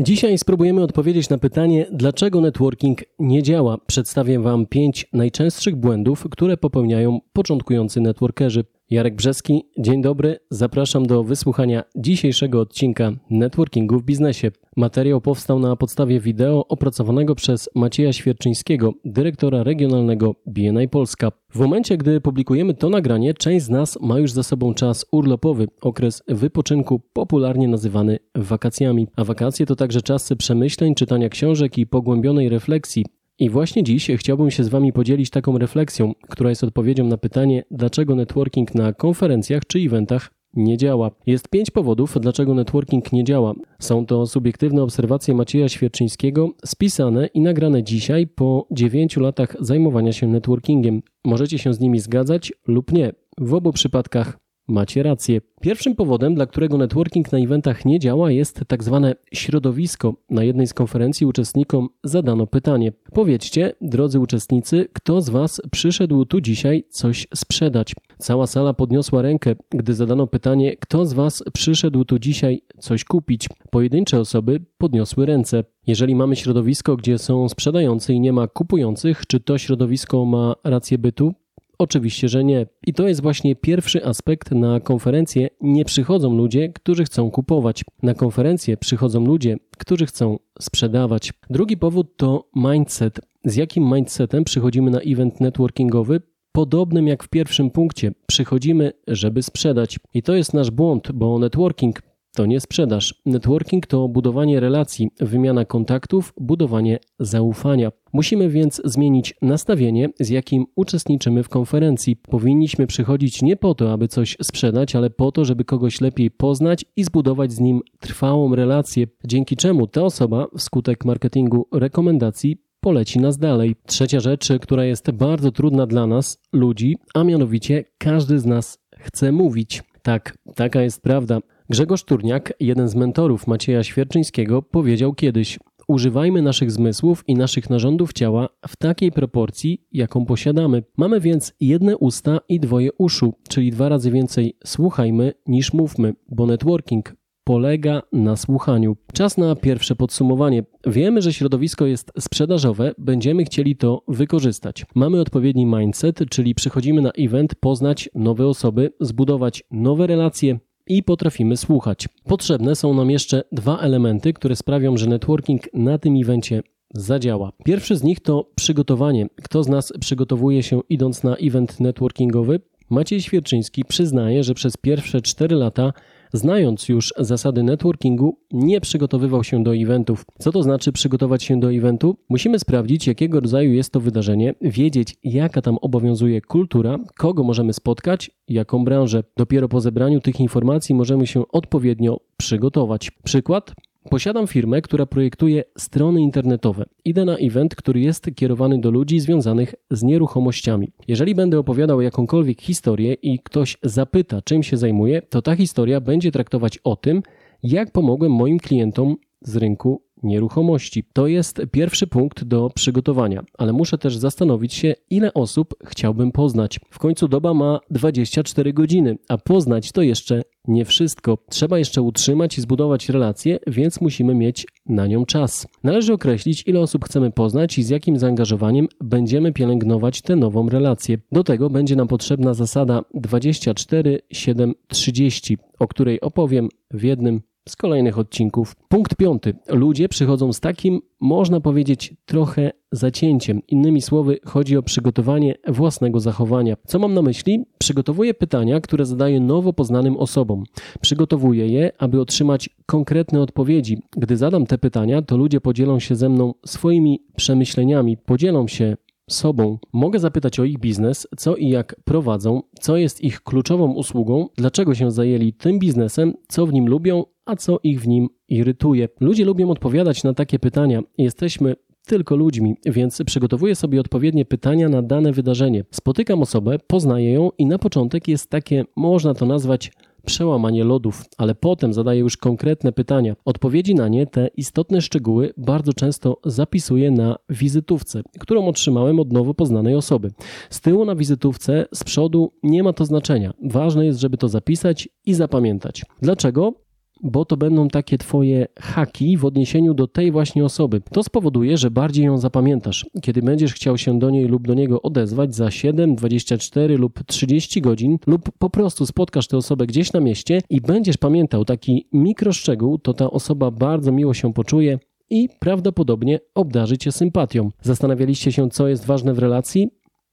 Dzisiaj spróbujemy odpowiedzieć na pytanie, dlaczego networking nie działa. Przedstawię Wam pięć najczęstszych błędów, które popełniają początkujący networkerzy. Jarek Brzeski, dzień dobry. Zapraszam do wysłuchania dzisiejszego odcinka Networkingu w biznesie. Materiał powstał na podstawie wideo opracowanego przez Macieja Świerczyńskiego, dyrektora regionalnego BNI Polska. W momencie, gdy publikujemy to nagranie, część z nas ma już za sobą czas urlopowy, okres wypoczynku, popularnie nazywany wakacjami. A wakacje to także czasy przemyśleń, czytania książek i pogłębionej refleksji i właśnie dziś chciałbym się z Wami podzielić taką refleksją, która jest odpowiedzią na pytanie, dlaczego networking na konferencjach czy eventach nie działa. Jest pięć powodów, dlaczego networking nie działa. Są to subiektywne obserwacje Macieja Świerczyńskiego, spisane i nagrane dzisiaj po dziewięciu latach zajmowania się networkingiem. Możecie się z nimi zgadzać lub nie. W obu przypadkach Macie rację. Pierwszym powodem, dla którego networking na eventach nie działa, jest tak zwane środowisko. Na jednej z konferencji uczestnikom zadano pytanie: Powiedzcie, drodzy uczestnicy, kto z Was przyszedł tu dzisiaj coś sprzedać? Cała sala podniosła rękę, gdy zadano pytanie: Kto z Was przyszedł tu dzisiaj coś kupić? Pojedyncze osoby podniosły ręce. Jeżeli mamy środowisko, gdzie są sprzedający i nie ma kupujących, czy to środowisko ma rację bytu? Oczywiście, że nie. I to jest właśnie pierwszy aspekt. Na konferencję nie przychodzą ludzie, którzy chcą kupować. Na konferencję przychodzą ludzie, którzy chcą sprzedawać. Drugi powód to mindset. Z jakim mindsetem przychodzimy na event networkingowy? Podobnym jak w pierwszym punkcie, przychodzimy, żeby sprzedać. I to jest nasz błąd, bo networking to nie sprzedaż. Networking to budowanie relacji, wymiana kontaktów, budowanie zaufania. Musimy więc zmienić nastawienie, z jakim uczestniczymy w konferencji. Powinniśmy przychodzić nie po to, aby coś sprzedać, ale po to, żeby kogoś lepiej poznać i zbudować z nim trwałą relację, dzięki czemu ta osoba wskutek marketingu rekomendacji poleci nas dalej. Trzecia rzecz, która jest bardzo trudna dla nas, ludzi, a mianowicie każdy z nas chce mówić. Tak, taka jest prawda. Grzegorz Turniak, jeden z mentorów Macieja Świerczyńskiego, powiedział kiedyś: Używajmy naszych zmysłów i naszych narządów ciała w takiej proporcji, jaką posiadamy. Mamy więc jedne usta i dwoje uszu, czyli dwa razy więcej słuchajmy niż mówmy, bo networking polega na słuchaniu. Czas na pierwsze podsumowanie. Wiemy, że środowisko jest sprzedażowe, będziemy chcieli to wykorzystać. Mamy odpowiedni mindset, czyli przychodzimy na event poznać nowe osoby, zbudować nowe relacje, i potrafimy słuchać. Potrzebne są nam jeszcze dwa elementy, które sprawią, że networking na tym evencie zadziała. Pierwszy z nich to przygotowanie. Kto z nas przygotowuje się idąc na event networkingowy? Maciej Świerczyński przyznaje, że przez pierwsze 4 lata znając już zasady networkingu, nie przygotowywał się do eventów. Co to znaczy przygotować się do eventu? Musimy sprawdzić, jakiego rodzaju jest to wydarzenie, wiedzieć, jaka tam obowiązuje kultura, kogo możemy spotkać, jaką branżę. Dopiero po zebraniu tych informacji możemy się odpowiednio przygotować. Przykład? Posiadam firmę, która projektuje strony internetowe. Idę na event, który jest kierowany do ludzi związanych z nieruchomościami. Jeżeli będę opowiadał jakąkolwiek historię i ktoś zapyta, czym się zajmuję, to ta historia będzie traktować o tym, jak pomogłem moim klientom z rynku nieruchomości. To jest pierwszy punkt do przygotowania, ale muszę też zastanowić się, ile osób chciałbym poznać. W końcu doba ma 24 godziny, a poznać to jeszcze nie wszystko. Trzeba jeszcze utrzymać i zbudować relacje, więc musimy mieć na nią czas. Należy określić, ile osób chcemy poznać i z jakim zaangażowaniem będziemy pielęgnować tę nową relację. Do tego będzie nam potrzebna zasada 24 7 30, o której opowiem w jednym z kolejnych odcinków. Punkt piąty. Ludzie przychodzą z takim, można powiedzieć, trochę zacięciem. Innymi słowy, chodzi o przygotowanie własnego zachowania. Co mam na myśli? Przygotowuję pytania, które zadaję nowo poznanym osobom. Przygotowuję je, aby otrzymać konkretne odpowiedzi. Gdy zadam te pytania, to ludzie podzielą się ze mną swoimi przemyśleniami, podzielą się sobą. Mogę zapytać o ich biznes, co i jak prowadzą, co jest ich kluczową usługą, dlaczego się zajęli tym biznesem, co w nim lubią, a co ich w nim irytuje. Ludzie lubią odpowiadać na takie pytania. Jesteśmy tylko ludźmi, więc przygotowuję sobie odpowiednie pytania na dane wydarzenie. Spotykam osobę, poznaję ją i na początek jest takie, można to nazwać przełamanie lodów, ale potem zadaję już konkretne pytania. Odpowiedzi na nie, te istotne szczegóły, bardzo często zapisuję na wizytówce, którą otrzymałem od nowo poznanej osoby. Z tyłu na wizytówce, z przodu nie ma to znaczenia. Ważne jest, żeby to zapisać i zapamiętać. Dlaczego? Bo to będą takie twoje haki w odniesieniu do tej właśnie osoby. To spowoduje, że bardziej ją zapamiętasz. Kiedy będziesz chciał się do niej lub do niego odezwać za 7, 24 lub 30 godzin, lub po prostu spotkasz tę osobę gdzieś na mieście i będziesz pamiętał taki mikroszczegół, to ta osoba bardzo miło się poczuje i prawdopodobnie obdarzy cię sympatią. Zastanawialiście się, co jest ważne w relacji?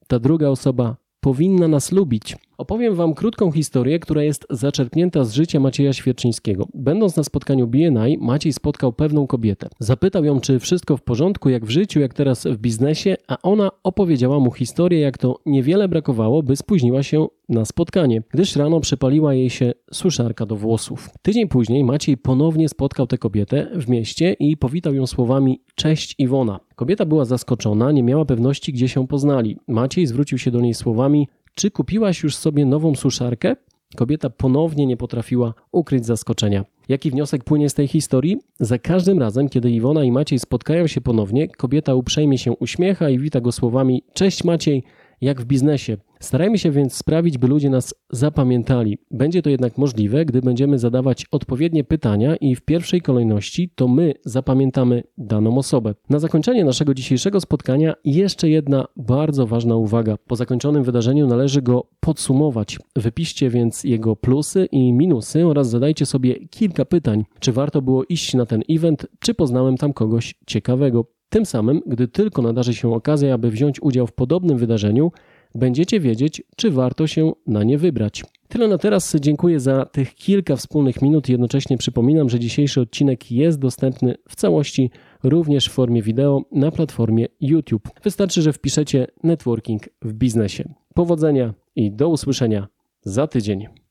Ta druga osoba powinna nas lubić. Opowiem Wam krótką historię, która jest zaczerpnięta z życia Macieja Świerczyńskiego. Będąc na spotkaniu BNI, Maciej spotkał pewną kobietę. Zapytał ją, czy wszystko w porządku, jak w życiu, jak teraz w biznesie, a ona opowiedziała mu historię, jak to niewiele brakowało, by spóźniła się na spotkanie, gdyż rano przepaliła jej się suszarka do włosów. Tydzień później Maciej ponownie spotkał tę kobietę w mieście i powitał ją słowami Cześć Iwona. Kobieta była zaskoczona, nie miała pewności, gdzie się poznali. Maciej zwrócił się do niej słowami czy kupiłaś już sobie nową suszarkę? Kobieta ponownie nie potrafiła ukryć zaskoczenia. Jaki wniosek płynie z tej historii? Za każdym razem, kiedy Iwona i Maciej spotkają się ponownie, kobieta uprzejmie się uśmiecha i wita go słowami: Cześć Maciej, jak w biznesie. Starajmy się więc sprawić, by ludzie nas zapamiętali. Będzie to jednak możliwe, gdy będziemy zadawać odpowiednie pytania i w pierwszej kolejności to my zapamiętamy daną osobę. Na zakończenie naszego dzisiejszego spotkania jeszcze jedna bardzo ważna uwaga. Po zakończonym wydarzeniu należy go podsumować. Wypiszcie więc jego plusy i minusy oraz zadajcie sobie kilka pytań. Czy warto było iść na ten event, czy poznałem tam kogoś ciekawego? Tym samym, gdy tylko nadarzy się okazja, aby wziąć udział w podobnym wydarzeniu, będziecie wiedzieć, czy warto się na nie wybrać. Tyle na teraz. Dziękuję za tych kilka wspólnych minut. Jednocześnie przypominam, że dzisiejszy odcinek jest dostępny w całości również w formie wideo na platformie YouTube. Wystarczy, że wpiszecie networking w biznesie. Powodzenia i do usłyszenia za tydzień.